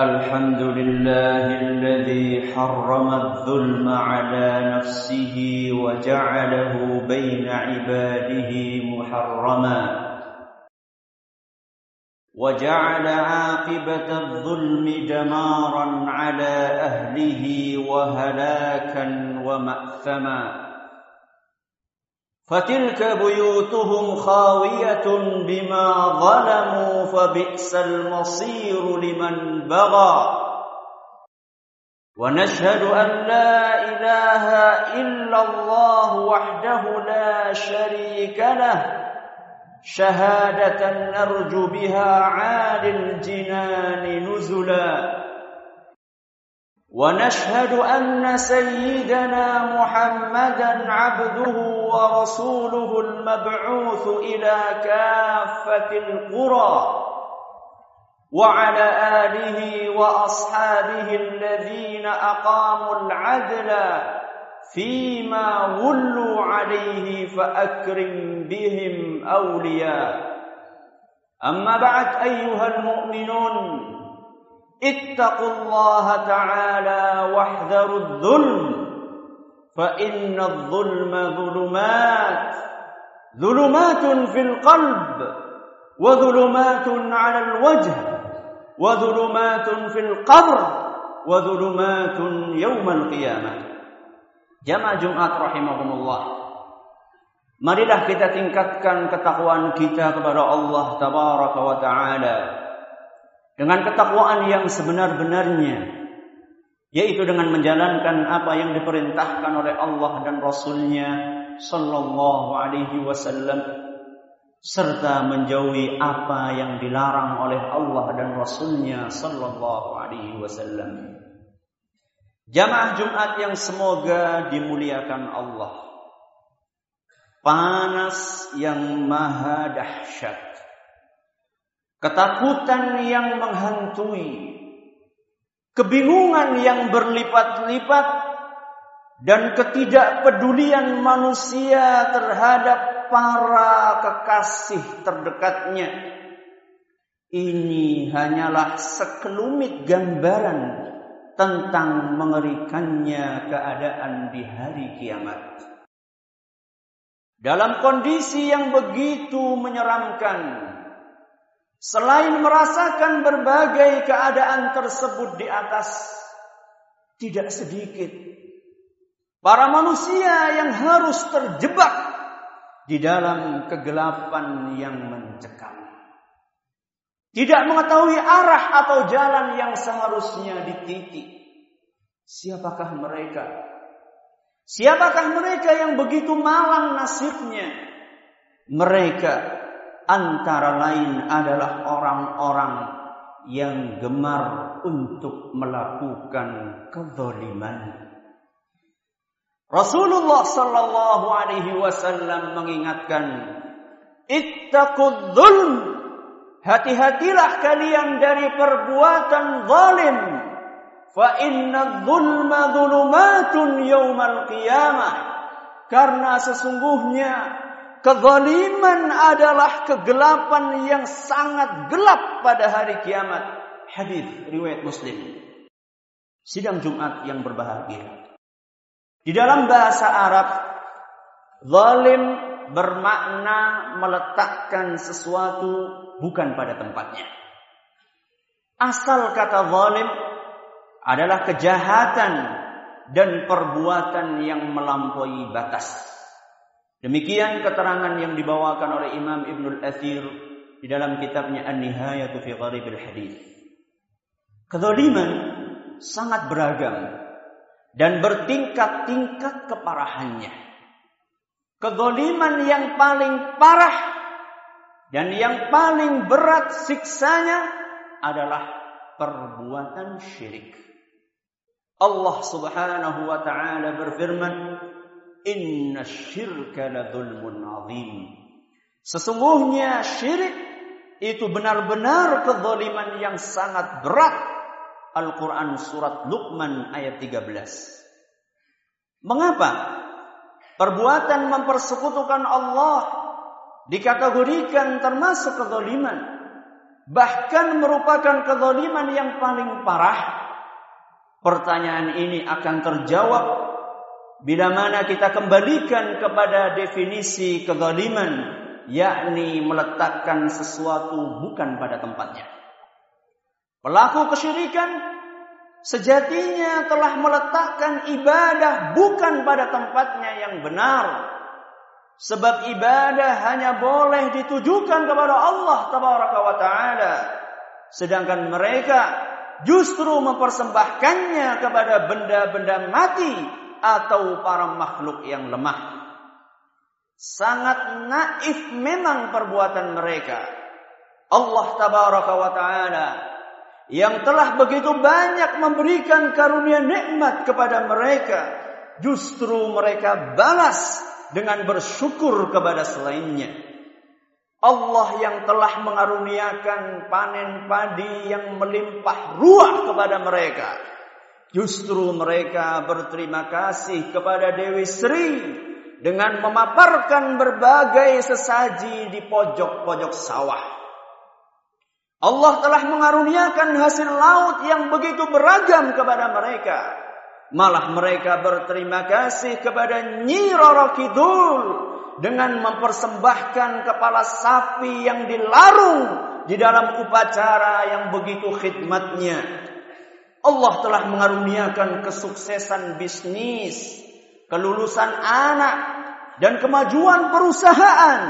الحمد لله الذي حرم الظلم على نفسه وجعله بين عباده محرما. وجعل عاقبة الظلم دمارا على أهله وهلاكا ومأثما. فتلك بيوتهم خاوية بما ظلموا فبئس المصير لمن بغى. ونشهد أن لا إله إلا الله وحده لا شريك له. شهادة نرجو بها عالي الجنان نزلا. ونشهد أن سيدنا محمدا عبده ورسوله المبعوث إلى كافة القرى وعلى آله وأصحابه الذين أقاموا العدل فيما ولوا عليه فأكرم بهم أولياء. أما بعد أيها المؤمنون اتقوا الله تعالى واحذروا الظلم فإن الظلم ظلمات ظلمات في القلب وظلمات على الوجه وظلمات في القبر وظلمات يوم القيامة Jamaah Jumat rahimahumullah. Marilah kita tingkatkan ketakwaan kita kepada Allah tabaraka wa taala dengan ketakwaan yang sebenar-benarnya yaitu dengan menjalankan apa yang diperintahkan oleh Allah dan Rasulnya sallallahu alaihi wasallam serta menjauhi apa yang dilarang oleh Allah dan Rasulnya sallallahu alaihi wasallam. Jamaah Jumat yang semoga dimuliakan Allah. Panas yang maha dahsyat ketakutan yang menghantui, kebingungan yang berlipat-lipat, dan ketidakpedulian manusia terhadap para kekasih terdekatnya. Ini hanyalah sekelumit gambaran tentang mengerikannya keadaan di hari kiamat. Dalam kondisi yang begitu menyeramkan, Selain merasakan berbagai keadaan tersebut di atas, tidak sedikit para manusia yang harus terjebak di dalam kegelapan yang mencekam. Tidak mengetahui arah atau jalan yang seharusnya dititi. Siapakah mereka? Siapakah mereka yang begitu malang nasibnya? Mereka antara lain adalah orang-orang yang gemar untuk melakukan kezaliman. Rasulullah sallallahu alaihi wasallam mengingatkan, "Ittaqud dzulm." Hati-hatilah kalian dari perbuatan zalim. Fa inna dzulma dzulumatun yaumal qiyamah. Karena sesungguhnya Kezaliman adalah kegelapan yang sangat gelap pada hari kiamat. Hadis riwayat Muslim. Sidang Jumat yang berbahagia. Di dalam bahasa Arab, zalim bermakna meletakkan sesuatu bukan pada tempatnya. Asal kata zalim adalah kejahatan dan perbuatan yang melampaui batas. Demikian keterangan yang dibawakan oleh Imam Ibnul Athir di dalam kitabnya An-Nihayatu fi Gharibil Hadis. Kezaliman sangat beragam dan bertingkat-tingkat keparahannya. Kezaliman yang paling parah dan yang paling berat siksanya adalah perbuatan syirik. Allah Subhanahu wa taala berfirman, Inna syirka ladulmun azim. Sesungguhnya syirik itu benar-benar kezaliman yang sangat berat. Al-Quran surat Luqman ayat 13. Mengapa? Perbuatan mempersekutukan Allah dikategorikan termasuk kezaliman. bahkan merupakan kezaliman yang paling parah. Pertanyaan ini akan terjawab bila mana kita kembalikan kepada definisi kezaliman, yakni meletakkan sesuatu bukan pada tempatnya. Pelaku kesyirikan sejatinya telah meletakkan ibadah bukan pada tempatnya yang benar. Sebab ibadah hanya boleh ditujukan kepada Allah tabaraka wa taala. Sedangkan mereka justru mempersembahkannya kepada benda-benda mati atau para makhluk yang lemah. Sangat naif memang perbuatan mereka. Allah tabaraka wa taala yang telah begitu banyak memberikan karunia nikmat kepada mereka, justru mereka balas dengan bersyukur kepada selainnya. Allah yang telah mengaruniakan panen padi yang melimpah ruah kepada mereka. Justru mereka berterima kasih kepada Dewi Sri dengan memaparkan berbagai sesaji di pojok-pojok sawah. Allah telah mengaruniakan hasil laut yang begitu beragam kepada mereka. Malah mereka berterima kasih kepada Nyi Roro Kidul dengan mempersembahkan kepala sapi yang dilarung di dalam upacara yang begitu khidmatnya. Allah telah mengaruniakan kesuksesan bisnis, kelulusan anak, dan kemajuan perusahaan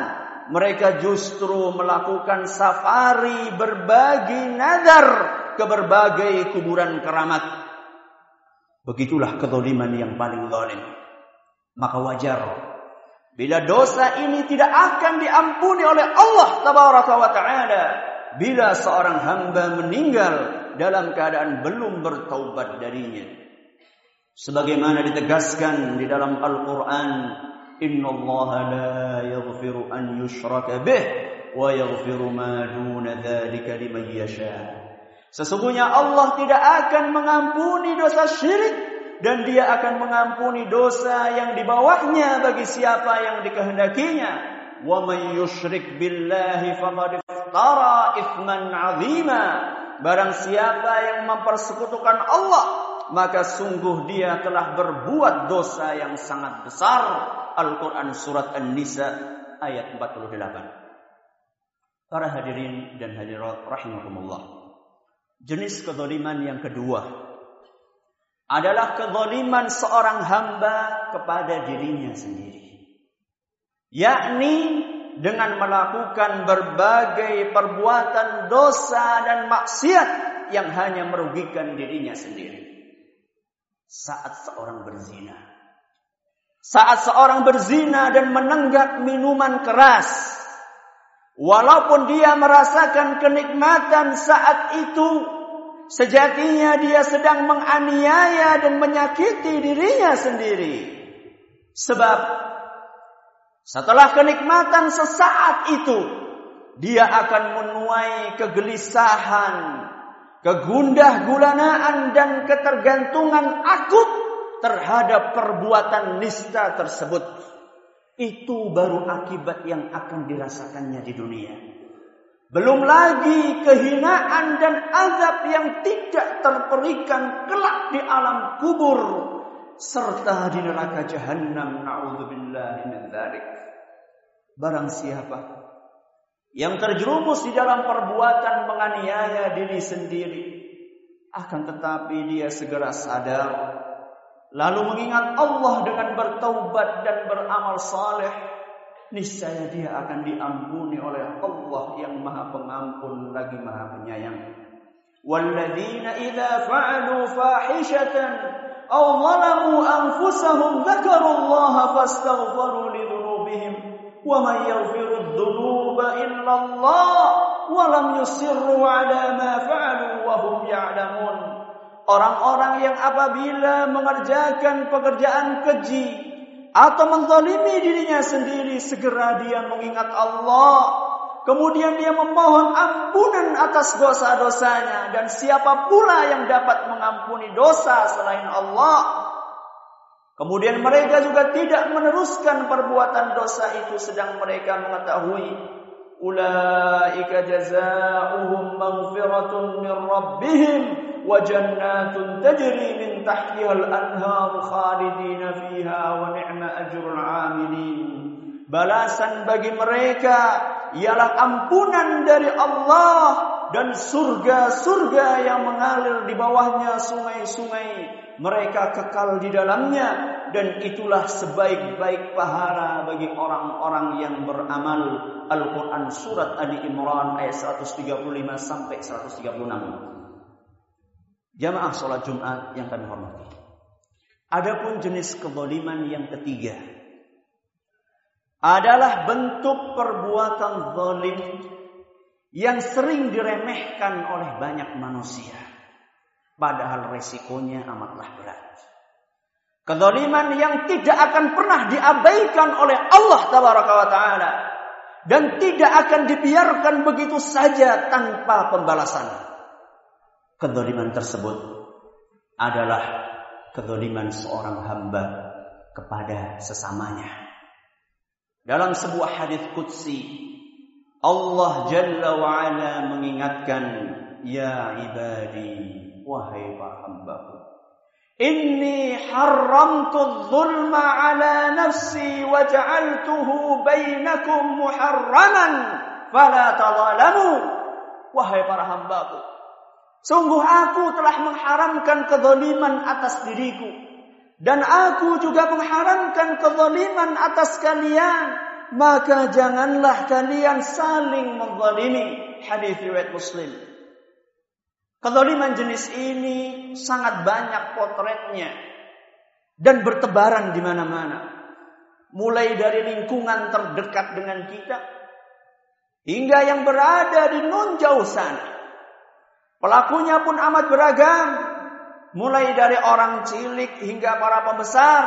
mereka justru melakukan safari berbagi nadar ke berbagai kuburan keramat. Begitulah kedoliman yang paling zalim. Maka wajar bila dosa ini tidak akan diampuni oleh Allah tabaraka wa taala bila seorang hamba meninggal dalam keadaan belum bertaubat darinya. Sebagaimana ditegaskan di dalam Al-Quran, Inna Allah la yaghfiru an yushraka bih, wa yaghfiru ma duna thalika liman yasha. Sesungguhnya Allah tidak akan mengampuni dosa syirik dan dia akan mengampuni dosa yang di bawahnya bagi siapa yang dikehendakinya. وَمَنْ يُشْرِكْ بِاللَّهِ فَمَدِفْتَرَىٰ إِثْمًا عَظِيمًا Barang siapa yang mempersekutukan Allah, maka sungguh dia telah berbuat dosa yang sangat besar. Al-Quran Surat An-Nisa ayat 48. Para hadirin dan hadirat rahimakumullah. Jenis kezaliman yang kedua adalah kezaliman seorang hamba kepada dirinya sendiri. Yakni dengan melakukan berbagai perbuatan dosa dan maksiat yang hanya merugikan dirinya sendiri. Saat seorang berzina, saat seorang berzina dan menenggak minuman keras, walaupun dia merasakan kenikmatan saat itu, sejatinya dia sedang menganiaya dan menyakiti dirinya sendiri. Sebab setelah kenikmatan sesaat itu, dia akan menuai kegelisahan, kegundah gulanaan dan ketergantungan akut terhadap perbuatan nista tersebut. Itu baru akibat yang akan dirasakannya di dunia. Belum lagi kehinaan dan azab yang tidak terperikan kelak di alam kubur serta di neraka jahanam naudzubillahi min dzalik. Barang siapa yang terjerumus di dalam perbuatan menganiaya diri sendiri akan tetapi dia segera sadar lalu mengingat Allah dengan bertaubat dan beramal saleh, niscaya dia akan diampuni oleh Allah yang Maha Pengampun lagi Maha Penyayang. Walladzina idza fa'alu fahishatan yusirru ala ma fa'alu wa hum ya'lamun. Orang-orang yang apabila mengerjakan pekerjaan keji atau menzalimi dirinya sendiri segera dia mengingat Allah Kemudian dia memohon ampunan atas dosa-dosanya dan siapa pula yang dapat mengampuni dosa selain Allah? Kemudian mereka juga tidak meneruskan perbuatan dosa itu sedang mereka mengetahui ulaika jazaohum maghfiratun min rabbihim wa jannatun tajri min tahtiha al-anhar khalidina fiha wa ni'ma ajrul amilin. Balasan bagi mereka ialah ampunan dari Allah dan surga-surga yang mengalir di bawahnya sungai-sungai. Mereka kekal di dalamnya dan itulah sebaik-baik pahala bagi orang-orang yang beramal. Al-Quran Surat Ali Imran ayat 135 sampai 136 Jamaah sholat Jumat yang kami hormati. Adapun jenis kezaliman yang ketiga adalah bentuk perbuatan zalim yang sering diremehkan oleh banyak manusia. Padahal resikonya amatlah berat. Kezaliman yang tidak akan pernah diabaikan oleh Allah Taala dan tidak akan dibiarkan begitu saja tanpa pembalasan. Kezaliman tersebut adalah kezaliman seorang hamba kepada sesamanya. Dalam sebuah hadis qudsi Allah Jalla wa ala mengingatkan ya ibadi wahai para hambaku Inni haramtu zulma ala nafsi wa ja'altuhu bainakum muharraman fala tadhalamu. Wahai para hambaku sungguh aku telah mengharamkan kezaliman atas diriku dan aku juga mengharamkan kezaliman atas kalian. Maka janganlah kalian saling menzalimi. Hadis riwayat Muslim. Kezaliman jenis ini sangat banyak potretnya dan bertebaran di mana-mana. Mulai dari lingkungan terdekat dengan kita hingga yang berada di non jauh sana. Pelakunya pun amat beragam, mulai dari orang cilik hingga para pembesar,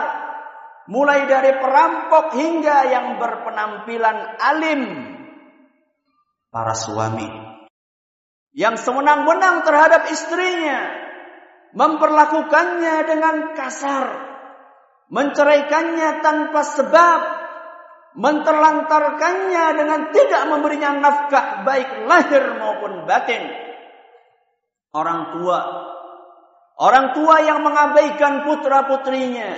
mulai dari perampok hingga yang berpenampilan alim, para suami. Yang sewenang-wenang terhadap istrinya, memperlakukannya dengan kasar, menceraikannya tanpa sebab, menterlantarkannya dengan tidak memberinya nafkah baik lahir maupun batin. Orang tua Orang tua yang mengabaikan putra-putrinya.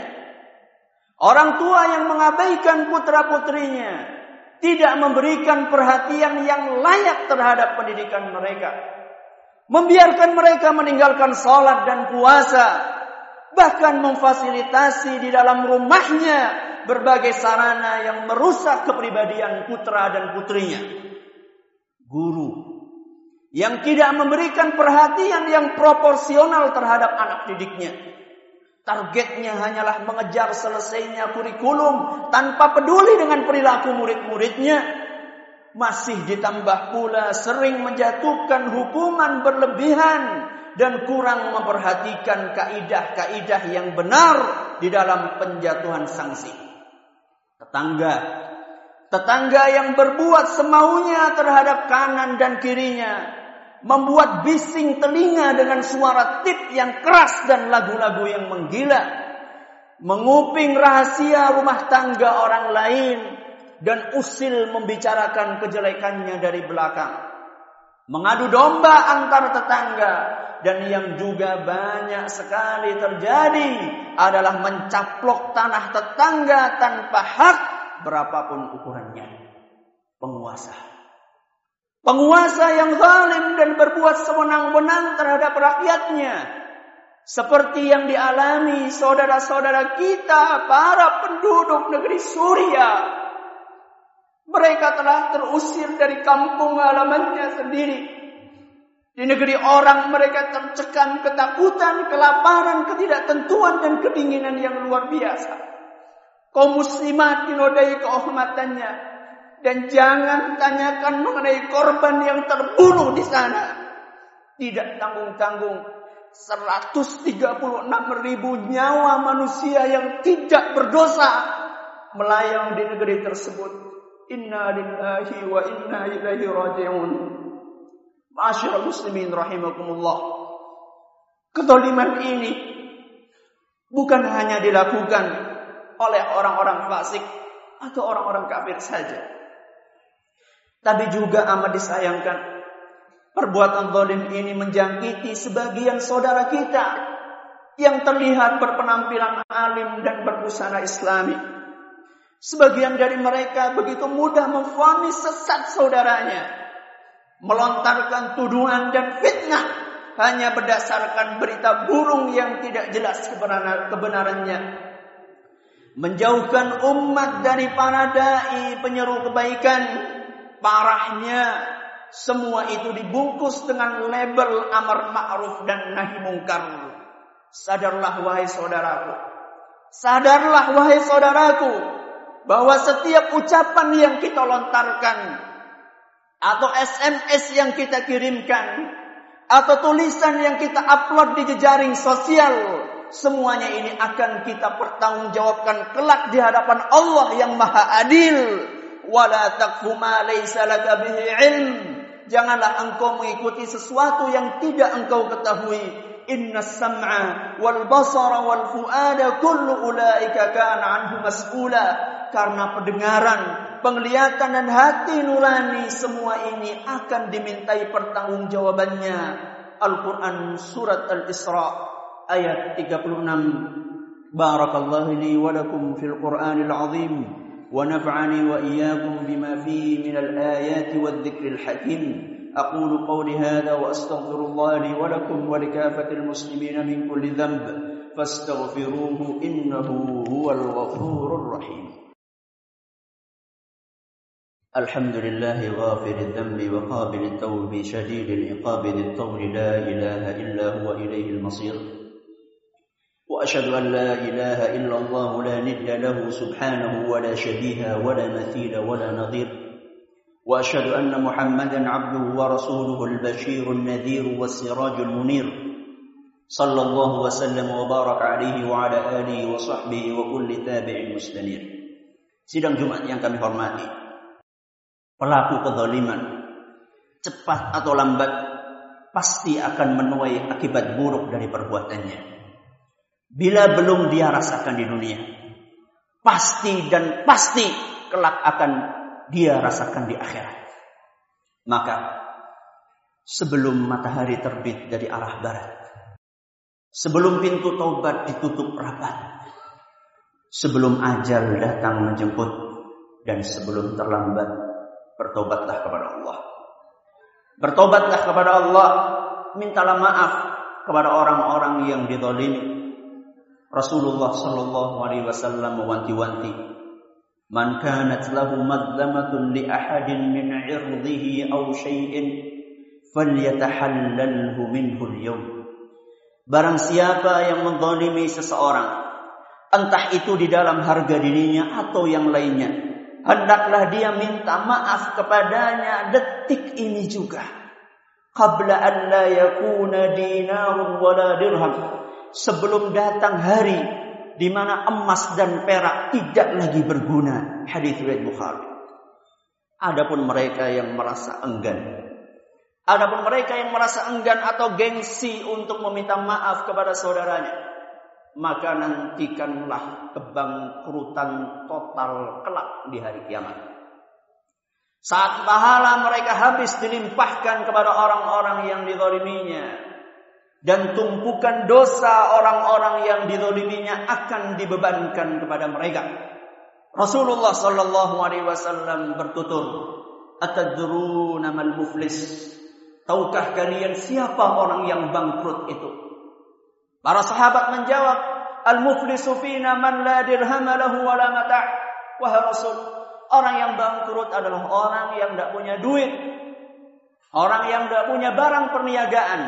Orang tua yang mengabaikan putra-putrinya. Tidak memberikan perhatian yang layak terhadap pendidikan mereka. Membiarkan mereka meninggalkan sholat dan puasa. Bahkan memfasilitasi di dalam rumahnya berbagai sarana yang merusak kepribadian putra dan putrinya. Guru yang tidak memberikan perhatian yang proporsional terhadap anak didiknya. Targetnya hanyalah mengejar selesainya kurikulum tanpa peduli dengan perilaku murid-muridnya. Masih ditambah pula sering menjatuhkan hukuman berlebihan dan kurang memperhatikan kaidah-kaidah yang benar di dalam penjatuhan sanksi. Tetangga Tetangga yang berbuat semaunya terhadap kanan dan kirinya membuat bising telinga dengan suara tip yang keras dan lagu-lagu yang menggila, menguping rahasia rumah tangga orang lain, dan usil membicarakan kejelekannya dari belakang, mengadu domba antar tetangga, dan yang juga banyak sekali terjadi adalah mencaplok tanah tetangga tanpa hak berapapun ukurannya. Penguasa Penguasa yang zalim dan berbuat sewenang-wenang terhadap rakyatnya. Seperti yang dialami saudara-saudara kita, para penduduk negeri Suriah. Mereka telah terusir dari kampung halamannya sendiri. Di negeri orang mereka tercekam ketakutan, kelaparan, ketidaktentuan dan kedinginan yang luar biasa. Kaum muslimat dinodai kehormatannya, dan jangan tanyakan mengenai korban yang terbunuh di sana. Tidak tanggung-tanggung 136 ribu nyawa manusia yang tidak berdosa melayang di negeri tersebut. Inna lillahi wa inna ilaihi raji'un. Masyarakat muslimin rahimakumullah. Ketoliman ini bukan hanya dilakukan oleh orang-orang fasik atau orang-orang kafir saja Tapi juga amat disayangkan perbuatan zalim ini menjangkiti sebagian saudara kita yang terlihat berpenampilan alim dan berbusana islami. Sebagian dari mereka begitu mudah memfonis sesat saudaranya, melontarkan tuduhan dan fitnah hanya berdasarkan berita burung yang tidak jelas kebenarannya. Menjauhkan umat dari para dai penyeru kebaikan Parahnya semua itu dibungkus dengan label amar ma'ruf dan nahi mungkar. Sadarlah wahai saudaraku. Sadarlah wahai saudaraku bahwa setiap ucapan yang kita lontarkan atau SMS yang kita kirimkan atau tulisan yang kita upload di jejaring sosial semuanya ini akan kita pertanggungjawabkan kelak di hadapan Allah yang Maha Adil wala taqfu ma laysa laka bihi ilm. Janganlah engkau mengikuti sesuatu yang tidak engkau ketahui. Inna sam'a wal basara wal fuada kullu ulaika kana anhu mas'ula. Karena pendengaran, penglihatan dan hati nurani semua ini akan dimintai pertanggungjawabannya. Al-Quran Surat Al-Isra ayat 36. Barakallahu li wa lakum fil Qur'anil azim. ونفعني وإياكم بما فيه من الآيات والذكر الحكيم. أقول قولي هذا وأستغفر الله لي ولكم ولكافة المسلمين من كل ذنب. فاستغفروه إنه هو الغفور الرحيم. الحمد لله غافر الذنب وقابل التوب شديد العقاب ذي الطول لا إله إلا هو إليه المصير. واشهد ان لا اله الا الله لا ند له سبحانه ولا شبيه ولا مثيل ولا نظير واشهد ان محمدا عبده ورسوله البشير النذير والسراج المنير صلى الله وسلم وبارك عليه وعلى اله وصحبه وكل تابع مستنير Sidang Jumat yang kami hormati, pelaku kezaliman cepat atau lambat pasti akan menuai akibat buruk dari perbuatannya. Bila belum dia rasakan di dunia. Pasti dan pasti kelak akan dia rasakan di akhirat. Maka sebelum matahari terbit dari arah barat. Sebelum pintu taubat ditutup rapat. Sebelum ajal datang menjemput. Dan sebelum terlambat bertobatlah kepada Allah. Bertobatlah kepada Allah. Mintalah maaf kepada orang-orang yang didolimi Rasulullah sallallahu alaihi wasallam mewanti-wanti Man kanat lahu madlamatun li ahadin min 'irdihi aw shay'in falyatahallalhu minhu al-yawm. Barang siapa yang menzalimi seseorang entah itu di dalam harga dirinya atau yang lainnya hendaklah dia minta maaf kepadanya detik ini juga. Qabla an la yakuna dinarun wala dirham sebelum datang hari di mana emas dan perak tidak lagi berguna. Hadis riwayat Bukhari. Adapun mereka yang merasa enggan, adapun mereka yang merasa enggan atau gengsi untuk meminta maaf kepada saudaranya, maka nantikanlah kebangkrutan total kelak di hari kiamat. Saat pahala mereka habis dilimpahkan kepada orang-orang yang dizaliminya, dan tumpukan dosa orang-orang yang didoliminya akan dibebankan kepada mereka. Rasulullah sallallahu alaihi wasallam bertutur, "Atadruna mal muflis?" Tahukah kalian siapa orang yang bangkrut itu? Para sahabat menjawab, "Al-muflisu fina man la dirham lahu wa la mata'." Wahai Rasul, orang yang bangkrut adalah orang yang tidak punya duit. Orang yang tidak punya barang perniagaan,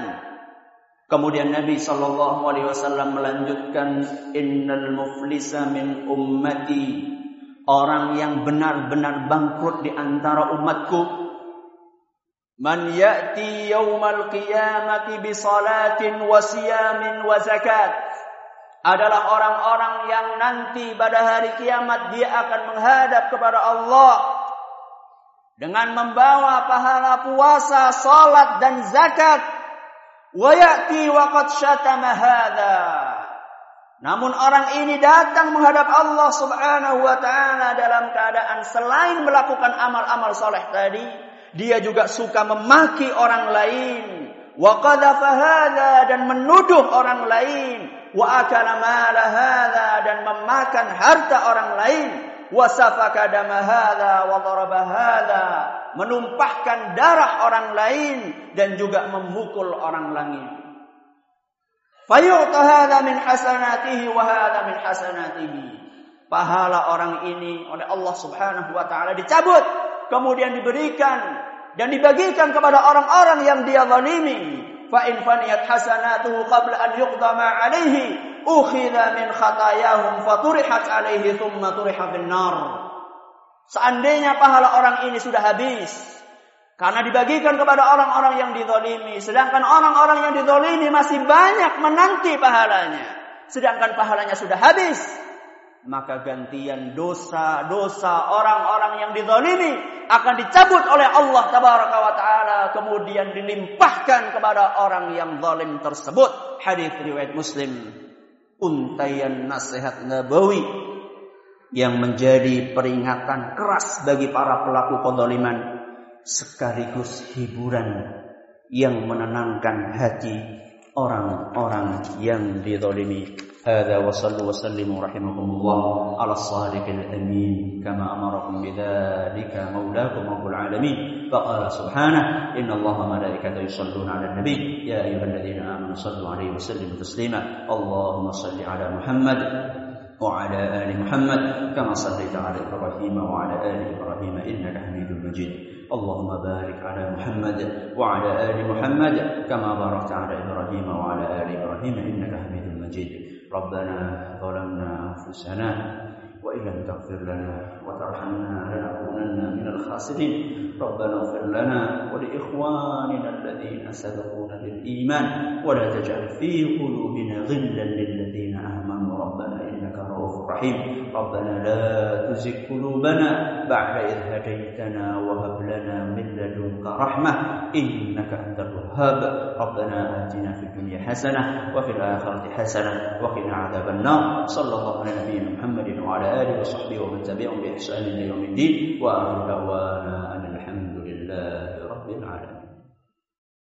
Kemudian Nabi Shallallahu Alaihi Wasallam melanjutkan Innal muflisa min ummati. Orang yang benar-benar bangkrut di antara umatku. Man ya'ti yawmal qiyamati bi salatin wa siyamin wa zakat. Adalah orang-orang yang nanti pada hari kiamat dia akan menghadap kepada Allah dengan membawa pahala puasa, salat dan zakat wa ya'ti syatama hadza. Namun orang ini datang menghadap Allah Subhanahu wa taala dalam keadaan selain melakukan amal-amal soleh tadi, Dia juga suka memaki orang lain. Wa qadhafa dan menuduh orang lain. Wa akala mala dan memakan harta orang lain. Wa safaka dama wa daraba menumpahkan darah orang lain dan juga memukul orang lain. Fayu'ta hadha min hasanatihi wa min hasanatihi. Pahala orang ini oleh Allah Subhanahu wa taala dicabut, kemudian diberikan dan dibagikan kepada orang-orang yang dia zalimi. Fa in faniyat hasanatuhu qabla an yuqdama alaihi ukhidha min khatayahum faturihat alaihi thumma turiha bin nar. Seandainya pahala orang ini sudah habis, karena dibagikan kepada orang-orang yang didolimi. Sedangkan orang-orang yang didolimi masih banyak menanti pahalanya. Sedangkan pahalanya sudah habis. Maka gantian dosa-dosa orang-orang yang didolimi akan dicabut oleh Allah tabaraka wa ta'ala. Kemudian dilimpahkan kepada orang yang zalim tersebut. Hadis riwayat muslim. Untayan nasihat nabawi Yang menjadi peringatan keras bagi para pelaku kondoliman sekaligus hiburan yang menenangkan hati orang-orang yang dizalimi. هذا وصلوا وسلموا رحمكم الله على الصادق الأمين كما أمركم بذلك مولاكم رب العالمين فقال سبحانه إن الله وملائكته يصلون على النبي يا أيها الذين آمنوا صلوا عليه وسلموا تسليما اللهم صل على محمد وعلى آل محمد كما صليت على إبراهيم وعلى آل إبراهيم إنك حميد مجيد. اللهم بارك على محمد وعلى آل محمد كما باركت على إبراهيم وعلى آل إبراهيم إنك حميد مجيد. ربنا ظلمنا أنفسنا وإن لم تغفر لنا وترحمنا لنكونن من الخاسرين. ربنا اغفر لنا ولإخواننا الذين سبقونا بالإيمان ولا تجعل في قلوبنا غلا للذين آمنوا. ربنا إنك رؤوف رحيم ربنا لا تزغ قلوبنا بعد إذ هديتنا وهب لنا من لدنك رحمة إنك أنت الوهاب. ربنا آتنا في الدنيا حسنة وفي الآخرة حسنة وقنا عذاب النار. صلى الله على نبينا محمد وعلى آله وصحبه ومن تبعهم بإحسان إلى يوم الدين. وآخر دعوانا أن الحمد لله